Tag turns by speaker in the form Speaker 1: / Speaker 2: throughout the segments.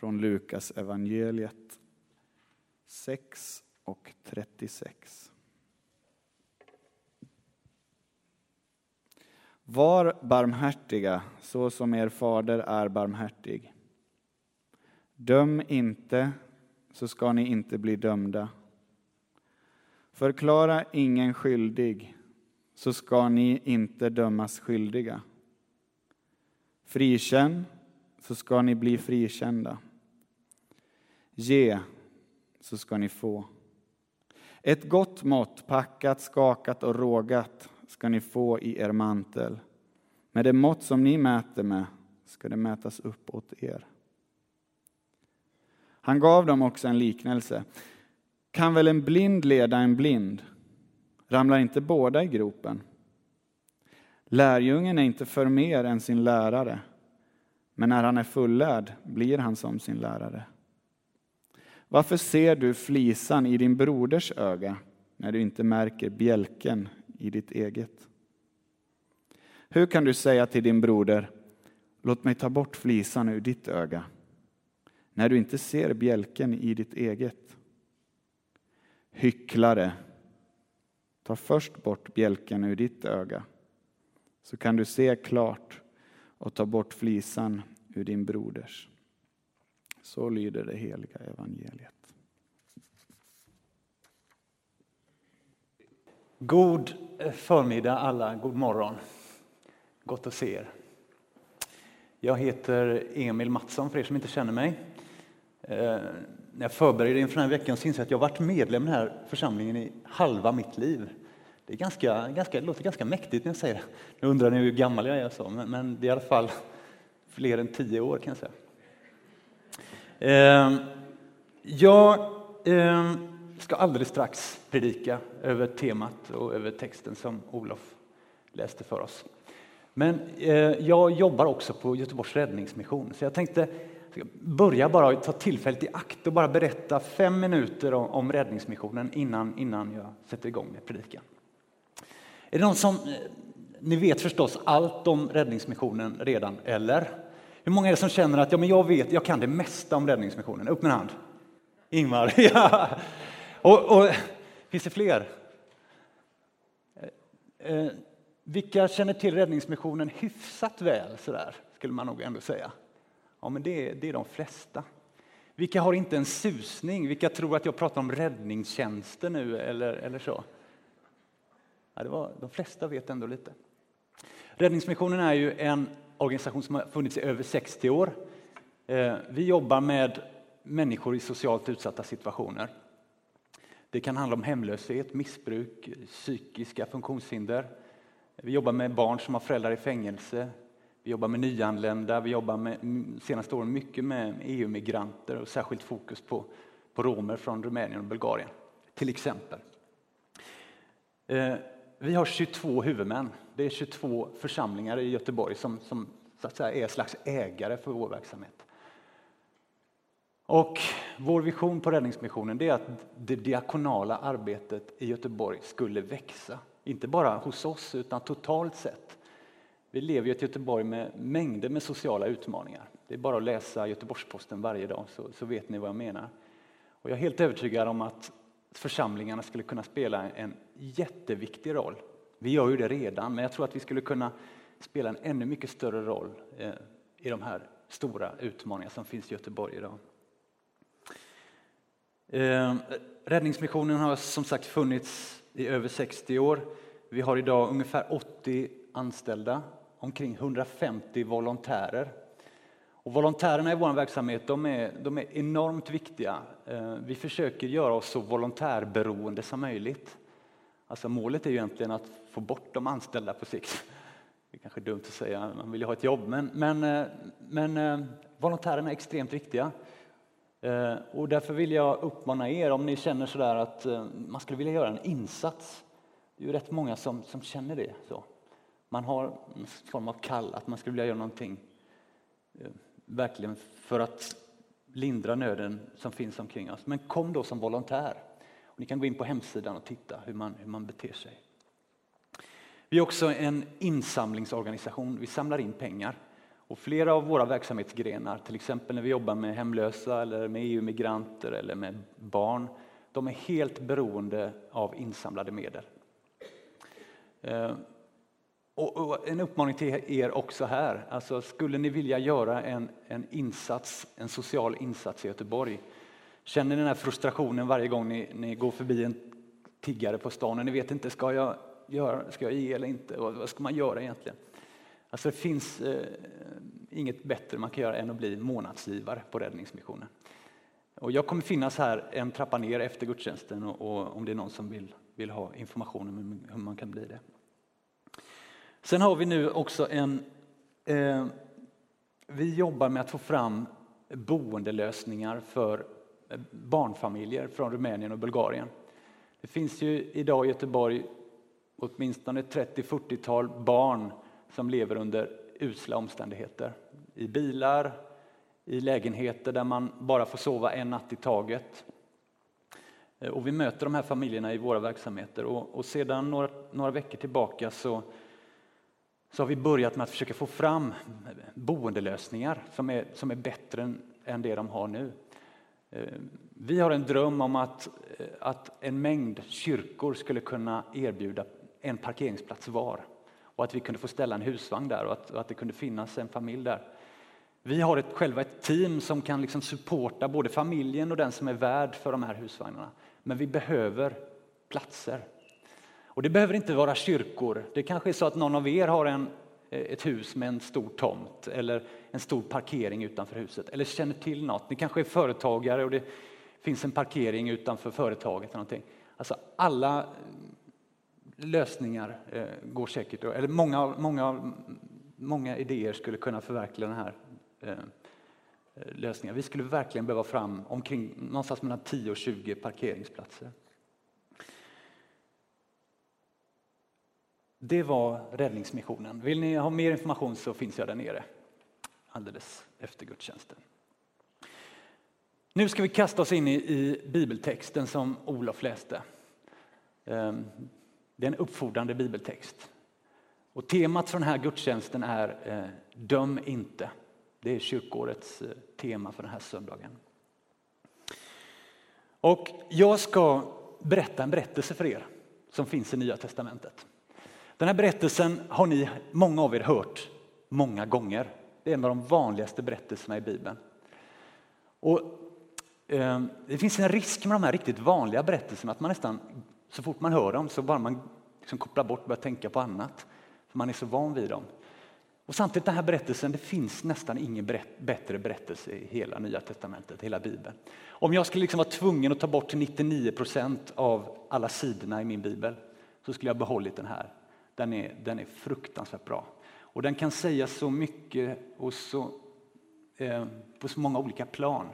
Speaker 1: från Lukas evangeliet 6 och 36. Var barmhärtiga så som er fader är barmhärtig. Döm inte så ska ni inte bli dömda. Förklara ingen skyldig så ska ni inte dömas skyldiga. Frikänn så ska ni bli frikända. Ge så ska ni få. Ett gott mått, packat, skakat och rågat ska ni få i er mantel. Med det mått som ni mäter med ska det mätas upp åt er. Han gav dem också en liknelse. Kan väl en blind leda en blind? Ramlar inte båda i gropen? Lärjungen är inte för mer än sin lärare, men när han är fullärd blir han som sin lärare. Varför ser du flisan i din broders öga när du inte märker bjälken i ditt eget? Hur kan du säga till din broder, låt mig ta bort flisan ur ditt öga, när du inte ser bjälken i ditt eget? Hycklare, ta först bort bjälken ur ditt öga, så kan du se klart och ta bort flisan ur din broders. Så lyder det heliga evangeliet.
Speaker 2: God förmiddag alla, god morgon. Gott att se er. Jag heter Emil Mattsson för er som inte känner mig. Eh, när jag förberedde inför den här veckan så insåg jag att jag varit medlem i den här församlingen i halva mitt liv. Det, är ganska, ganska, det låter ganska mäktigt när jag säger det. Nu undrar ni hur gammal jag är, så, men, men det är i alla fall fler än tio år kan jag säga. Ehm, jag ehm, ska alldeles strax predika över temat och över texten som Olof läste för oss. Men eh, jag jobbar också på Göteborgs räddningsmission, så jag tänkte börja bara ta tillfället i akt och bara berätta fem minuter om, om räddningsmissionen innan, innan jag sätter igång med predikan. Är det någon som, eh, ni vet förstås allt om räddningsmissionen redan, eller? Hur många är det som känner att ja, men jag vet, jag kan det mesta om räddningsmissionen? Upp med hand. Ingmar, ja. Och, och, finns det fler? Eh, eh vilka känner till räddningsmissionen hyfsat väl, sådär, skulle man nog ändå säga? Ja, men det, det är de flesta. Vilka har inte en susning? Vilka tror att jag pratar om räddningstjänster nu eller, eller så? Ja, det var, de flesta vet ändå lite. Räddningsmissionen är ju en organisation som har funnits i över 60 år. Eh, vi jobbar med människor i socialt utsatta situationer. Det kan handla om hemlöshet, missbruk, psykiska funktionshinder. Vi jobbar med barn som har föräldrar i fängelse. Vi jobbar med nyanlända. Vi jobbar med, senaste åren mycket med EU-migranter och särskilt fokus på, på romer från Rumänien och Bulgarien, till exempel. Eh, vi har 22 huvudmän. Det är 22 församlingar i Göteborg som, som så att säga, är slags ägare för vår verksamhet. Och vår vision på Räddningsmissionen är att det diakonala arbetet i Göteborg skulle växa. Inte bara hos oss, utan totalt sett. Vi lever i ett Göteborg med mängder med sociala utmaningar. Det är bara att läsa Göteborgs-Posten varje dag så, så vet ni vad jag menar. Och jag är helt övertygad om att församlingarna skulle kunna spela en jätteviktig roll. Vi gör ju det redan, men jag tror att vi skulle kunna spela en ännu mycket större roll eh, i de här stora utmaningar som finns i Göteborg idag. Eh, räddningsmissionen har som sagt funnits i över 60 år. Vi har idag ungefär 80 anställda, omkring 150 volontärer. Och volontärerna i vår verksamhet de är, de är enormt viktiga. Eh, vi försöker göra oss så volontärberoende som möjligt. Alltså målet är ju egentligen att få bort de anställda på sikt. Det är kanske dumt att säga, man vill ju ha ett jobb, men, men, eh, men eh, volontärerna är extremt viktiga. Och därför vill jag uppmana er, om ni känner sådär att man skulle vilja göra en insats. Det är ju rätt många som, som känner det. så. Man har en form av kall, att man skulle vilja göra någonting verkligen för att lindra nöden som finns omkring oss. Men kom då som volontär. Och ni kan gå in på hemsidan och titta hur man, hur man beter sig. Vi är också en insamlingsorganisation. Vi samlar in pengar. Och flera av våra verksamhetsgrenar, till exempel när vi jobbar med hemlösa eller med EU-migranter eller med barn, de är helt beroende av insamlade medel. Eh, och, en uppmaning till er också här, alltså skulle ni vilja göra en, en insats, en social insats i Göteborg, känner ni den här frustrationen varje gång ni, ni går förbi en tiggare på stan och ni vet inte, ska jag, göra, ska jag ge eller inte? Vad, vad ska man göra egentligen? Alltså det finns eh, inget bättre man kan göra än att bli månadsgivare på Räddningsmissionen. Och jag kommer finnas här en trappa ner efter gudstjänsten och, och om det är någon som vill, vill ha information om hur man kan bli det. Sen har vi nu också en... Eh, vi jobbar med att få fram boendelösningar för eh, barnfamiljer från Rumänien och Bulgarien. Det finns ju idag i Göteborg åtminstone 30-40-tal barn som lever under usla omständigheter. I bilar, i lägenheter där man bara får sova en natt i taget. Eh, och vi möter de här familjerna i våra verksamheter och, och sedan några, några veckor tillbaka så, så har vi börjat med att försöka få fram boendelösningar som är, som är bättre än, än det de har nu. Eh, vi har en dröm om att, eh, att en mängd kyrkor skulle kunna erbjuda en parkeringsplats var och att vi kunde få ställa en husvagn där och att, och att det kunde finnas en familj där. Vi har ett, själva ett team som kan liksom supporta både familjen och den som är värd för de här husvagnarna. Men vi behöver platser. Och det behöver inte vara kyrkor. Det kanske är så att någon av er har en, eh, ett hus med en stor tomt eller en stor parkering utanför huset eller känner till något. Ni kanske är företagare och det finns en parkering utanför företaget. Eller någonting. Alltså alla eh, lösningar eh, går säkert, eller många, många, många idéer skulle kunna förverkliga den här lösningen. Vi skulle verkligen behöva fram omkring någonstans mellan 10 och 20 parkeringsplatser. Det var räddningsmissionen. Vill ni ha mer information så finns jag där nere alldeles efter gudstjänsten. Nu ska vi kasta oss in i, i bibeltexten som Olof läste. Ehm, det är en uppfordrande bibeltext. Och temat för den här gudstjänsten är eh, Döm inte. Det är kyrkårets eh, tema för den här söndagen. Och jag ska berätta en berättelse för er som finns i Nya Testamentet. Den här berättelsen har ni, många av er, hört många gånger. Det är en av de vanligaste berättelserna i Bibeln. Och, eh, det finns en risk med de här riktigt vanliga berättelserna att man nästan så fort man hör dem så bara man liksom kopplar bort och börjar tänka på annat. För man är så van vid dem. Och samtidigt den här berättelsen, det finns nästan ingen berätt, bättre berättelse i hela Nya Testamentet, hela Bibeln. Om jag skulle liksom vara tvungen att ta bort 99 procent av alla sidorna i min bibel så skulle jag behållit den här. Den är, den är fruktansvärt bra. Och den kan säga så mycket och så, eh, på så många olika plan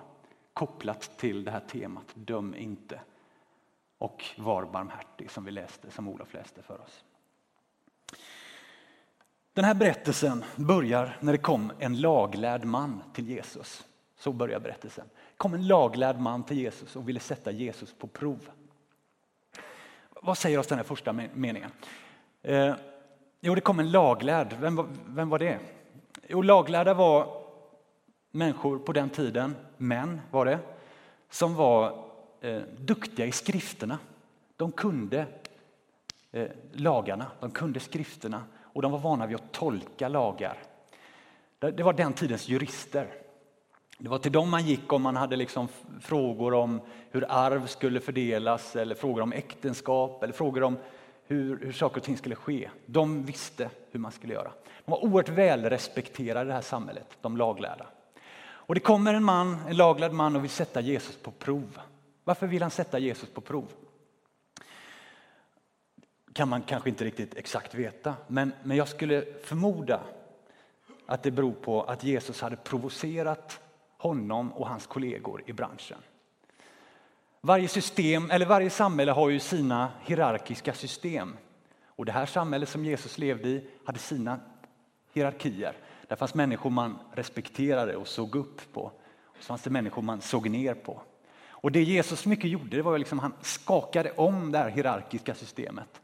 Speaker 2: kopplat till det här temat döm inte och var barmhärtig som vi läste, som Olof läste för oss. Den här berättelsen börjar när det kom en laglärd man till Jesus. Så börjar berättelsen. Det kom en laglärd man till Jesus och ville sätta Jesus på prov. Vad säger oss den här första meningen? Eh, jo, det kom en laglärd. Vem var, vem var det? Jo, laglärda var människor på den tiden, män var det, som var eh, duktiga i skrifterna. De kunde eh, lagarna, de kunde skrifterna och de var vana vid att tolka lagar. Det, det var den tidens jurister. Det var till dem man gick om man hade liksom frågor om hur arv skulle fördelas eller frågor om äktenskap eller frågor om hur, hur saker och ting skulle ske. De visste hur man skulle göra. De var oerhört välrespekterade i det här samhället, de laglärda. Och det kommer en man, en laglärd man och vill sätta Jesus på prov. Varför vill han sätta Jesus på prov? kan man kanske inte riktigt exakt veta, men, men jag skulle förmoda att det beror på att Jesus hade provocerat honom och hans kollegor i branschen. Varje system, eller varje samhälle har ju sina hierarkiska system. Och det här samhället som Jesus levde i hade sina hierarkier. Där fanns människor man respekterade och såg upp på. Och så fanns det människor man såg ner på. Och det Jesus mycket gjorde det var liksom han skakade om det här hierarkiska systemet.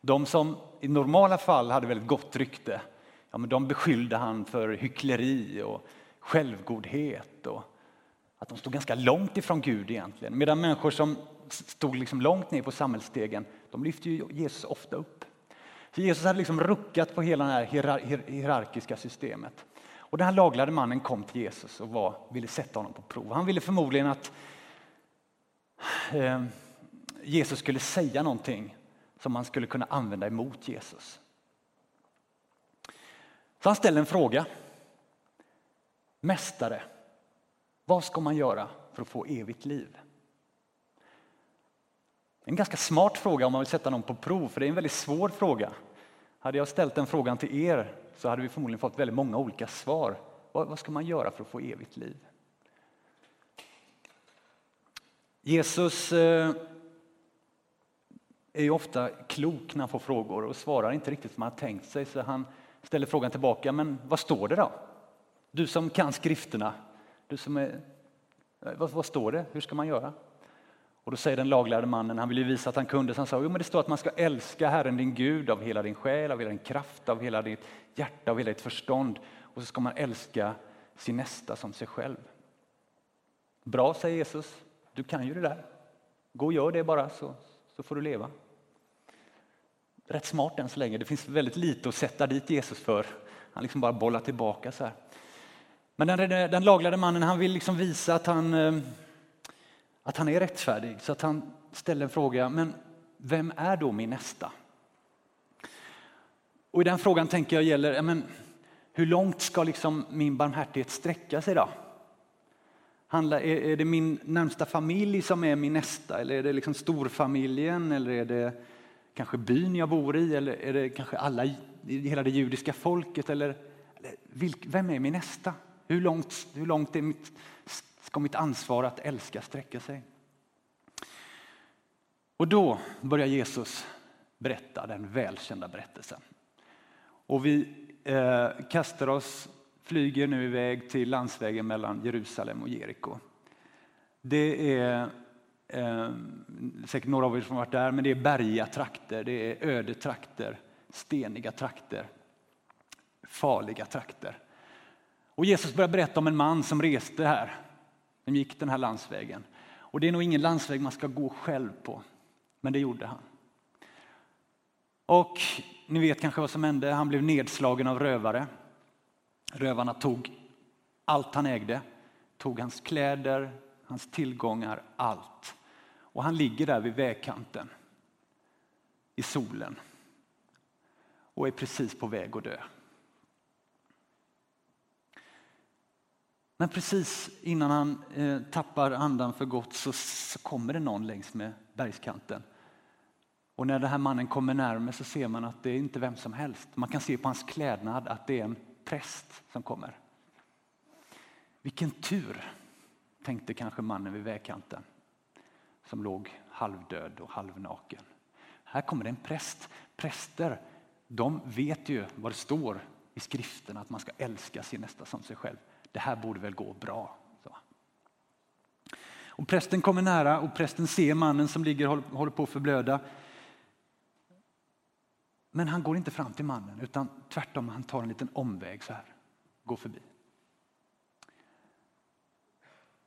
Speaker 2: De som i normala fall hade väldigt gott rykte, ja, men de beskyllde han för hyckleri och självgodhet och att de stod ganska långt ifrån Gud egentligen. Medan människor som stod liksom långt ner på samhällsstegen, de lyfte ju Jesus ofta upp. Så Jesus hade liksom ruckat på hela det här hierarkiska systemet. Och den här laglade mannen kom till Jesus och var, ville sätta honom på prov. Han ville förmodligen att eh, Jesus skulle säga någonting som man skulle kunna använda emot Jesus. Så han ställde en fråga. Mästare, vad ska man göra för att få evigt liv? En ganska smart fråga om man vill sätta någon på prov, för det är en väldigt svår fråga. Hade jag ställt den frågan till er så hade vi förmodligen fått väldigt många olika svar. Vad, vad ska man göra för att få evigt liv? Jesus eh, är ju ofta klok när han får frågor och svarar inte riktigt som han har tänkt sig. Så han ställer frågan tillbaka, men vad står det då? Du som kan skrifterna, du som är, vad, vad står det? Hur ska man göra? Och då säger den laglärde mannen, han ville visa att han kunde, så han sa, jo men det står att man ska älska Herren din Gud av hela din själ, av hela din kraft, av hela ditt hjärta, av hela ditt förstånd. Och så ska man älska sin nästa som sig själv. Bra, säger Jesus, du kan ju det där. Gå och gör det bara så, så får du leva. Rätt smart än så länge, det finns väldigt lite att sätta dit Jesus för. Han liksom bara bollar tillbaka så här. Men den, den laglade mannen han vill liksom visa att han eh, att han är rättfärdig. Så att han ställer en fråga, men vem är då min nästa? Och i den frågan tänker jag gäller, men, hur långt ska liksom min barmhärtighet sträcka sig då? Handlar, är, är det min närmsta familj som är min nästa? Eller är det liksom storfamiljen? Eller är det kanske byn jag bor i? Eller är det kanske alla, hela det judiska folket? Eller, eller vilk, vem är min nästa? Hur långt, hur långt är mitt ska mitt ansvar att älska sträcka sig. Och då börjar Jesus berätta den välkända berättelsen. Och vi eh, kastar oss, flyger nu iväg till landsvägen mellan Jerusalem och Jeriko. Det är eh, säkert några av er som varit där, men det är bergiga trakter, det är öde trakter, steniga trakter, farliga trakter. Och Jesus börjar berätta om en man som reste här Den gick den här landsvägen. Och det är nog ingen landsväg man ska gå själv på, men det gjorde han. Och ni vet kanske vad som hände. Han blev nedslagen av rövare. Rövarna tog allt han ägde, tog hans kläder, hans tillgångar, allt. Och han ligger där vid vägkanten i solen och är precis på väg att dö. Men precis innan han eh, tappar andan för gott så, så, kommer det någon längs med bergskanten. Och när den här mannen kommer närmare så ser man att det är inte vem som helst. Man kan se på hans klädnad att det är en präst som kommer. Vilken tur, tänkte kanske mannen vid vägkanten som låg halvdöd och halvnaken. Här kommer det en präst. Präster, de vet ju vad det står i skriften att man ska älska sin nästa som sig själv det här borde väl gå bra. Så. Och prästen kommer nära och prästen ser mannen som ligger och håller på att förblöda. Men han går inte fram till mannen utan tvärtom, han tar en liten omväg så här, går förbi.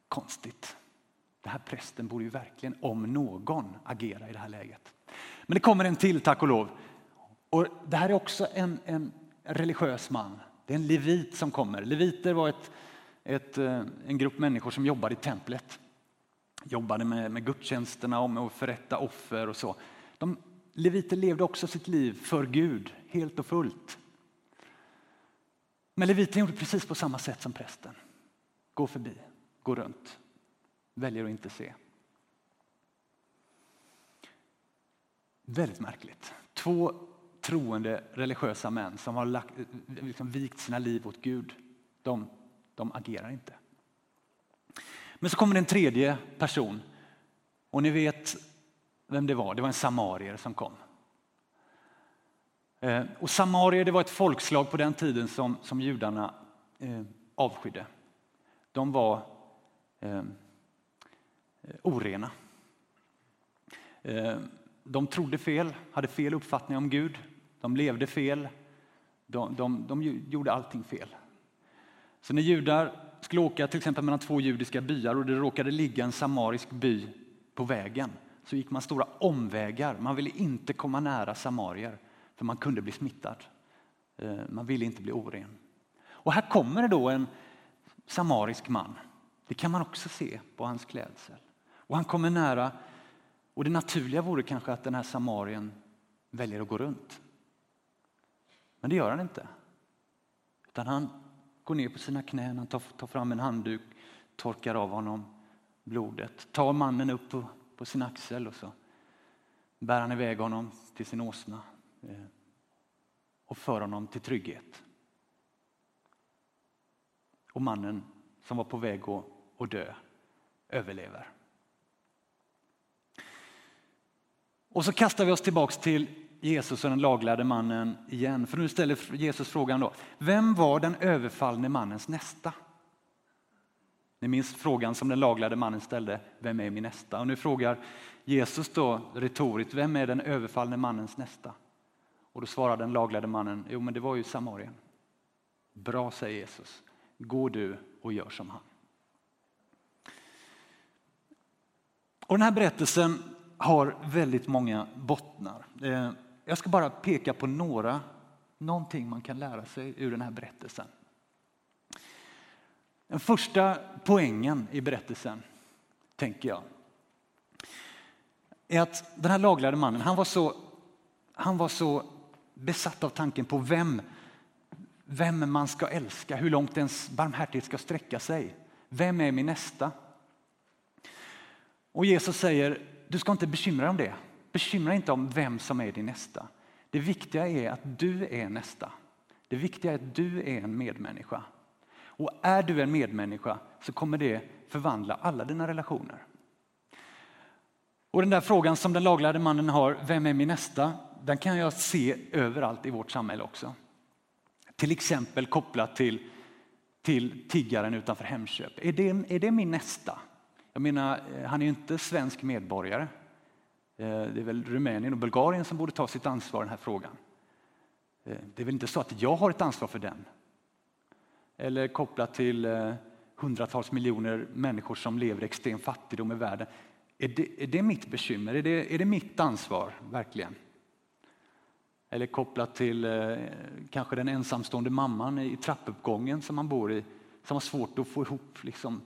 Speaker 2: Konstigt. Den här prästen borde ju verkligen, om någon, agera i det här läget. Men det kommer en till, tack och lov. Och det här är också en, en religiös man. Det är en levit som kommer. Leviter var ett, ett, eh, en grupp människor som jobbade i templet. Jobbade med, med gudstjänsterna och med att förrätta offer och så. De, leviter levde också sitt liv för Gud, helt och fullt. Men leviten gjorde precis på samma sätt som prästen. Gå förbi, gå runt, väljer att inte se. Väldigt märkligt. Två troende religiösa män som har lagt, liksom vikt sina liv åt Gud, de, de agerar inte. Men så kommer en tredje person och ni vet vem det var. Det var en samarier som kom. Eh, och samarier det var ett folkslag på den tiden som, som judarna eh, avskydde. De var eh, eh orena. Eh, de trodde fel, hade fel uppfattning om Gud. De levde fel. De, de, de gjorde allting fel. Så när judar skulle åka till exempel mellan två judiska byar och det råkade ligga en samarisk by på vägen så gick man stora omvägar. Man ville inte komma nära samarier för man kunde bli smittad. Eh, man ville inte bli oren. Och här kommer det då en samarisk man. Det kan man också se på hans klädsel. Och han kommer nära och det naturliga vore kanske att den här samarien väljer att gå runt. Men det gör han inte. Utan han går ner på sina knän, han tar, tar fram en handduk, torkar av honom blodet, tar mannen upp på, på sin axel och så bär han iväg honom till sin åsna eh, och för honom till trygghet. Och mannen som var på väg att dö överlever. Och så kastar vi oss tillbaks till Jesus och den laglärde mannen igen. För nu ställer Jesus frågan då, vem var den överfallne mannens nästa? Ni minns frågan som den laglärde mannen ställde, vem är min nästa? Och nu frågar Jesus då retoriskt, vem är den överfallne mannens nästa? Och då svarar den laglärde mannen, jo men det var ju Samarien. Bra, säger Jesus, gå du och gör som han. Och den här berättelsen har väldigt många bottnar. Eh, jag ska bara peka på några, någonting man kan lära sig ur den här berättelsen. Den första poängen i berättelsen, tänker jag, är att den här laglärde mannen, han var så, han var så besatt av tanken på vem, vem man ska älska, hur långt ens barmhärtighet ska sträcka sig. Vem är min nästa? Och Jesus säger, du ska inte bekymra dig om det. Bekymra inte om vem som är din nästa. Det viktiga är att du är nästa. Det viktiga är att du är en medmänniska. Och är du en medmänniska så kommer det förvandla alla dina relationer. Och den där frågan som den laglärde mannen har, vem är min nästa? Den kan jag se överallt i vårt samhälle också. Till exempel kopplat till, till tiggaren utanför Hemköp. Är det, är det min nästa? Jag menar, eh, han är ju inte svensk medborgare. Eh, det är väl Rumänien och Bulgarien som borde ta sitt ansvar i den här frågan. Eh, det är väl inte så att jag har ett ansvar för den? Eller kopplat till eh, hundratals miljoner människor som lever i extrem fattigdom i världen. Är det, är det mitt bekymmer? Är det, är det mitt ansvar, verkligen? Eller kopplat till eh, kanske den ensamstående mamman i trappuppgången som man bor i, som har svårt att få ihop liksom,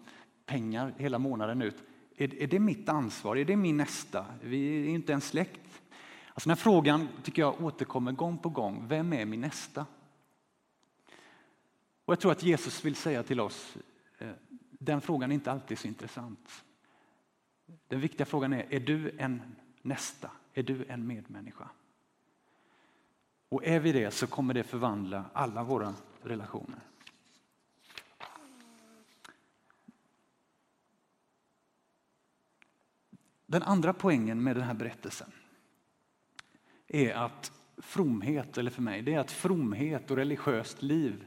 Speaker 2: pengar hela månaden ut. Är, är det mitt ansvar? Är det min nästa? Vi är inte en släkt. Alltså den här frågan tycker jag återkommer gång på gång. Vem är min nästa? Och jag tror att Jesus vill säga till oss, eh, den frågan är inte alltid så intressant. Den viktiga frågan är, är du en nästa? Är du en medmänniska? Och är vi det så kommer det förvandla alla våra relationer. Den andra poängen med den här berättelsen är att fromhet, eller för mig, det är att fromhet och religiöst liv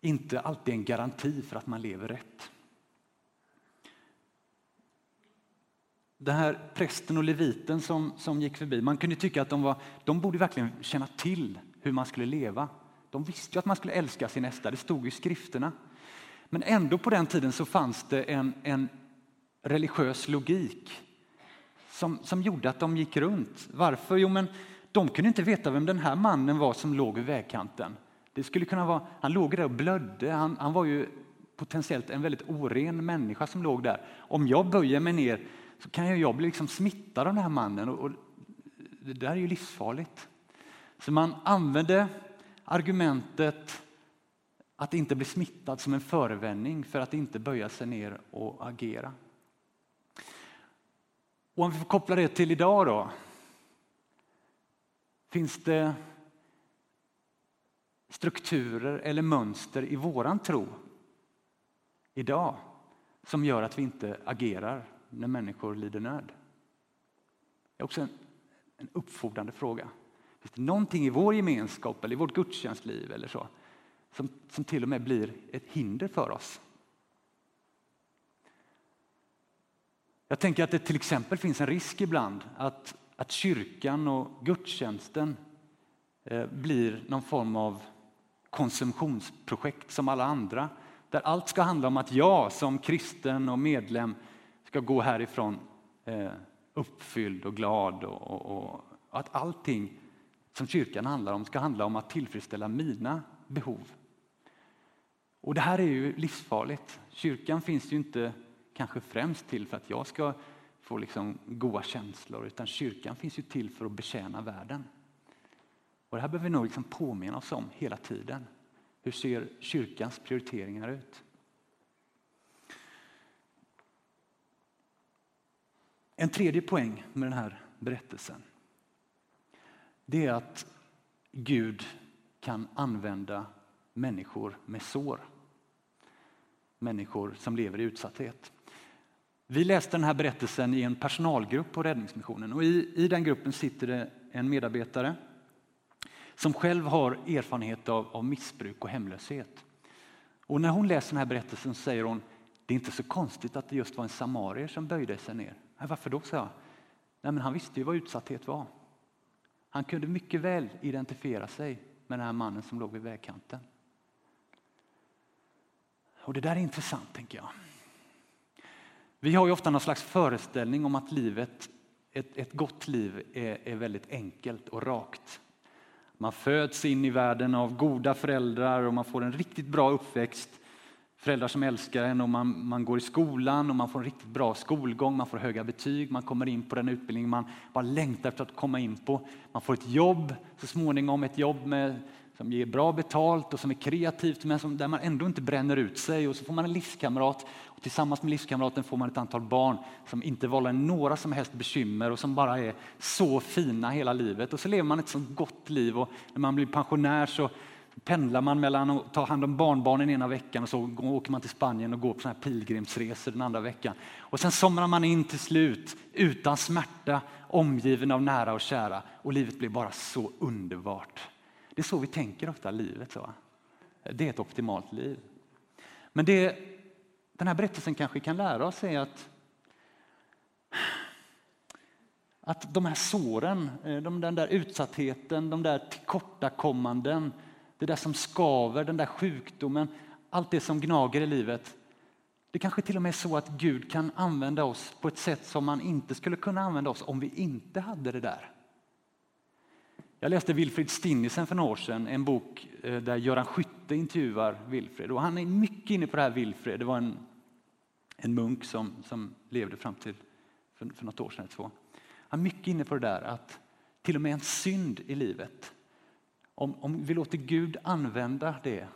Speaker 2: inte alltid är en garanti för att man lever rätt. Den här prästen och leviten som, som gick förbi, man kunde tycka att de, var, de borde verkligen känna till hur man skulle leva. De visste ju att man skulle älska sin nästa, det stod i skrifterna. Men ändå på den tiden så fanns det en, en religiös logik som, som gjorde att de gick runt. Varför? Jo, men de kunde inte veta vem den här mannen var som låg vid vägkanten. Det skulle kunna vara, han låg där och blödde. Han, han var ju potentiellt en väldigt oren människa som låg där. Om jag böjer mig ner så kan jag bli liksom smittad av den här mannen. Och, och det där är ju livsfarligt. Så man använde argumentet att inte bli smittad som en förevändning för att inte böja sig ner och agera. Och om vi får koppla det till idag då. Finns det strukturer eller mönster i våran tro idag som gör att vi inte agerar när människor lider nöd? Det är också en, en uppfordrande fråga. Finns det någonting i vår gemenskap eller i vårt gudstjänstliv eller så som, som till och med blir ett hinder för oss? Jag tänker att det till exempel finns en risk ibland att, att kyrkan och gudstjänsten eh, blir någon form av konsumtionsprojekt som alla andra. Där allt ska handla om att jag som kristen och medlem ska gå härifrån eh, uppfylld och glad och, och, och att allting som kyrkan handlar om ska handla om att tillfredsställa mina behov. Och det här är ju livsfarligt. Kyrkan finns ju inte kanske främst till för att jag ska få liksom goda känslor, utan kyrkan finns ju till för att betjäna världen. Och det här behöver vi nog liksom påminna oss om hela tiden. Hur ser kyrkans prioriteringar ut? En tredje poäng med den här berättelsen det är att Gud kan använda människor med sår. Människor som lever i utsatthet. Vi läste den här berättelsen i en personalgrupp på Räddningsmissionen och i, i den gruppen sitter det en medarbetare som själv har erfarenhet av, av missbruk och hemlöshet. Och när hon läser den här berättelsen säger hon det är inte så konstigt att det just var en samarier som böjde sig ner. Varför då? sa jag. Nej, men han visste ju vad utsatthet var. Han kunde mycket väl identifiera sig med den här mannen som låg vid vägkanten. Och det där är intressant, tänker jag. Vi har ju ofta någon slags föreställning om att livet, ett, ett gott liv är, är väldigt enkelt och rakt. Man föds in i världen av goda föräldrar och man får en riktigt bra uppväxt. Föräldrar som älskar en och man, man går i skolan och man får en riktigt bra skolgång, man får höga betyg, man kommer in på den utbildning man bara längtar efter att komma in på. Man får ett jobb så småningom, ett jobb med, som ger bra betalt och som är kreativt men som, där man ändå inte bränner ut sig. Och så får man en livskamrat och tillsammans med livskamraten får man ett antal barn som inte vållar några som helst bekymmer och som bara är så fina hela livet. Och så lever man ett så gott liv och när man blir pensionär så pendlar man mellan att ta hand om barnbarnen ena veckan och så åker man till Spanien och går på såna här pilgrimsresor den andra veckan. Och sen somnar man in till slut utan smärta, omgiven av nära och kära och livet blir bara så underbart. Det är så vi tänker ofta livet. Så. Det är ett optimalt liv. Men det den här berättelsen kanske kan lära oss är att att de här såren, eh, de, den där utsattheten, de där tillkortakommanden, det där som skaver, den där sjukdomen, allt det som gnager i livet. Det kanske till och med är så att Gud kan använda oss på ett sätt som man inte skulle kunna använda oss om vi inte hade det där. Jag läste Wilfrid Stinnisen för några år sedan, en bok eh, där Göran Skytte intervjuar Wilfrid. Och han är mycket inne på det här Wilfrid. Det var en, en munk som, som levde fram till för, för något år sedan. Två. Han är mycket inne på det där att till och med en synd i livet, om, om vi låter Gud använda det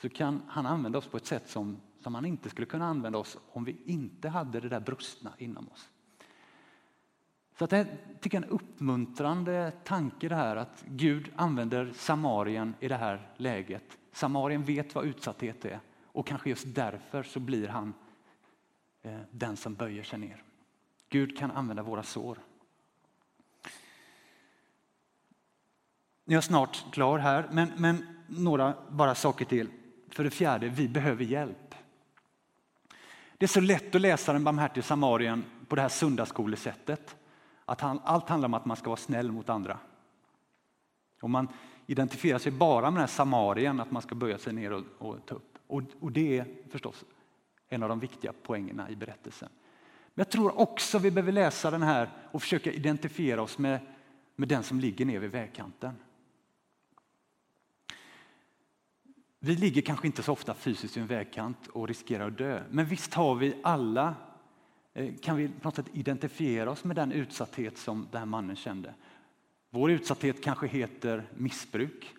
Speaker 2: så kan han använda oss på ett sätt som, som han inte skulle kunna använda oss om vi inte hade det där brustna inom oss. Så att det tycker jag är en uppmuntrande tanke det här att Gud använder Samarien i det här läget. Samarien vet vad utsatthet är och kanske just därför så blir han eh, den som böjer sig ner. Gud kan använda våra sår. Jag är snart klar här, men, men några bara saker till. För det fjärde, vi behöver hjälp. Det är så lätt att läsa den barmhärtige samarien på det här söndagsskolesättet. Att han, allt handlar om att man ska vara snäll mot andra. Och man identifierar sig bara med den här samarien, att man ska böja sig ner och, och ta upp. Och, och, det är förstås en av de viktiga poängerna i berättelsen. Men jag tror också vi behöver läsa den här och försöka identifiera oss med, med den som ligger ner vid vägkanten. Vi ligger kanske inte så ofta fysiskt vid en vägkant och riskerar att dö. Men visst har vi alla Eh, kan vi på något sätt identifiera oss med den utsatthet som den här mannen kände. Vår utsatthet kanske heter missbruk.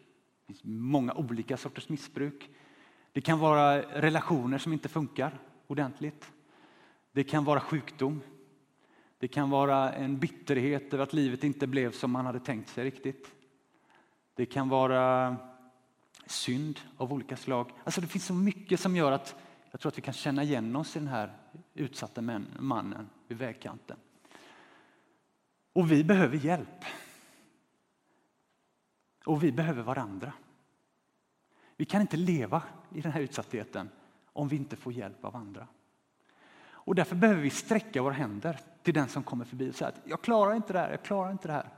Speaker 2: Det finns många olika sorters missbruk. Det kan vara relationer som inte funkar ordentligt. Det kan vara sjukdom. Det kan vara en bitterhet över att livet inte blev som man hade tänkt sig riktigt. Det kan vara synd av olika slag. Alltså det finns så mycket som gör att jag tror att vi kan känna igen oss i den här utsatta mannen vid vägkanten. Och vi behöver hjälp. Och vi behöver varandra. Vi kan inte leva i den här utsattheten om vi inte får hjälp av andra. Och därför behöver vi sträcka våra händer till den som kommer förbi och säga att jag klarar inte det här, jag klarar inte det här.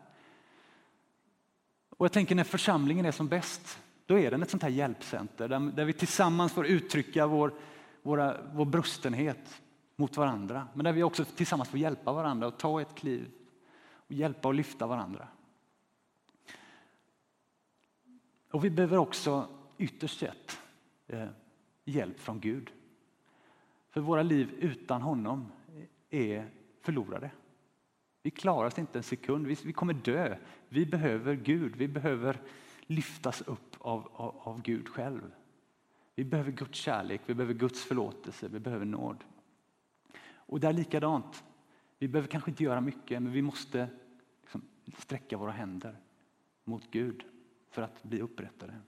Speaker 2: Och jag tänker när församlingen är som bäst, då är den ett sånt här hjälpcenter där, där vi tillsammans får uttrycka vår, våra, vår brustenhet mot varandra. Men där vi också tillsammans får hjälpa varandra och ta ett kliv och hjälpa och lyfta varandra. Och vi behöver också ytterst sett eh, hjälp från Gud. För våra liv utan honom eh, är förlorade. Vi klarar oss inte en sekund, vi, vi kommer dö. Vi behöver Gud, vi behöver lyftas upp av, av, av Gud själv. Vi behöver Guds kärlek, vi behöver Guds förlåtelse, vi behöver nåd. Och det är likadant. Vi behöver kanske inte göra mycket, men vi måste liksom sträcka våra händer mot Gud för att bli upprättade.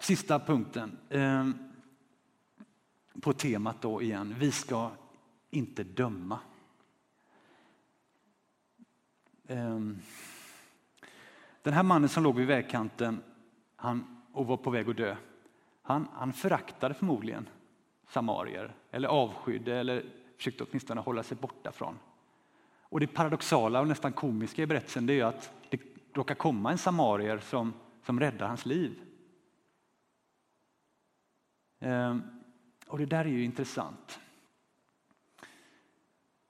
Speaker 2: Sista punkten eh, på temat då igen. Vi ska inte döma. Eh, den här mannen som låg vid vägkanten han, och var på väg att dö, han, han föraktade förmodligen samarier eller avskydde eller försökte åtminstone hålla sig borta från. Och det paradoxala och nästan komiska i berättelsen det är att det råkar komma en samarier som, som räddar hans liv. Ehm, och det där är ju intressant.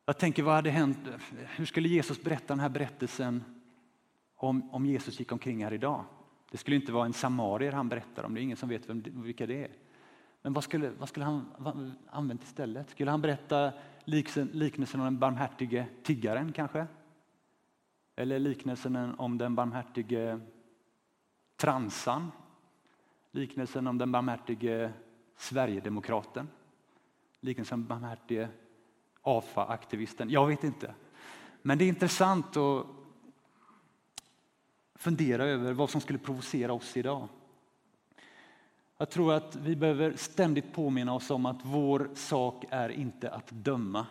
Speaker 2: Jag tänker, vad hade hänt? Hur skulle Jesus berätta den här berättelsen om, om Jesus gick omkring här idag? Det skulle inte vara en samarier han berättar om, det är ingen som vet vem, vilka det är. Men vad skulle, vad skulle han använt istället? Skulle han berätta liknelsen om den barmhärtige tiggaren kanske? Eller liknelsen om den barmhärtige transan? Liknelsen om den barmhärtige Sverigedemokraten? Liknelsen om den barmhärtige AFA-aktivisten? Jag vet inte. Men det är intressant att fundera över vad som skulle provocera oss idag. Jag tror att vi behöver ständigt påminna oss om att vår sak är inte att döma.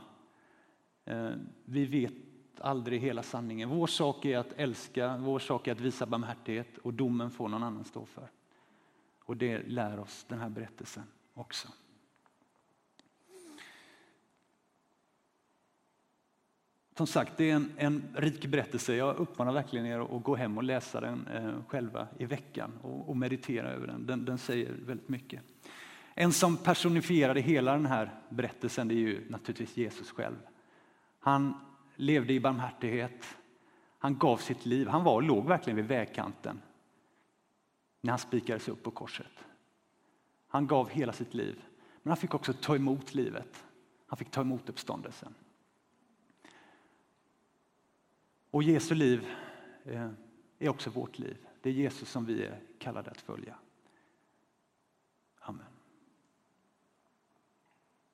Speaker 2: Eh, vi vet aldrig hela sanningen. Vår sak är att älska, vår sak är att visa barmhärtighet och domen får någon annan stå för. Och det lär oss den här berättelsen också. Som sagt, det är en, en rik berättelse. Jag uppmanar verkligen er att gå hem och läsa den eh, själva i veckan och, och, meditera över den. den. den. säger väldigt mycket. En som personifierade hela den här berättelsen det är ju naturligtvis Jesus själv. Han levde i barmhärtighet. Han gav sitt liv. Han var låg verkligen vid vägkanten när han spikades upp på korset. Han gav hela sitt liv, men han fick också ta emot livet. Han fick ta emot uppståndelsen. Och Jesu liv eh, är också vårt liv. Det är Jesus som vi är kallade att följa.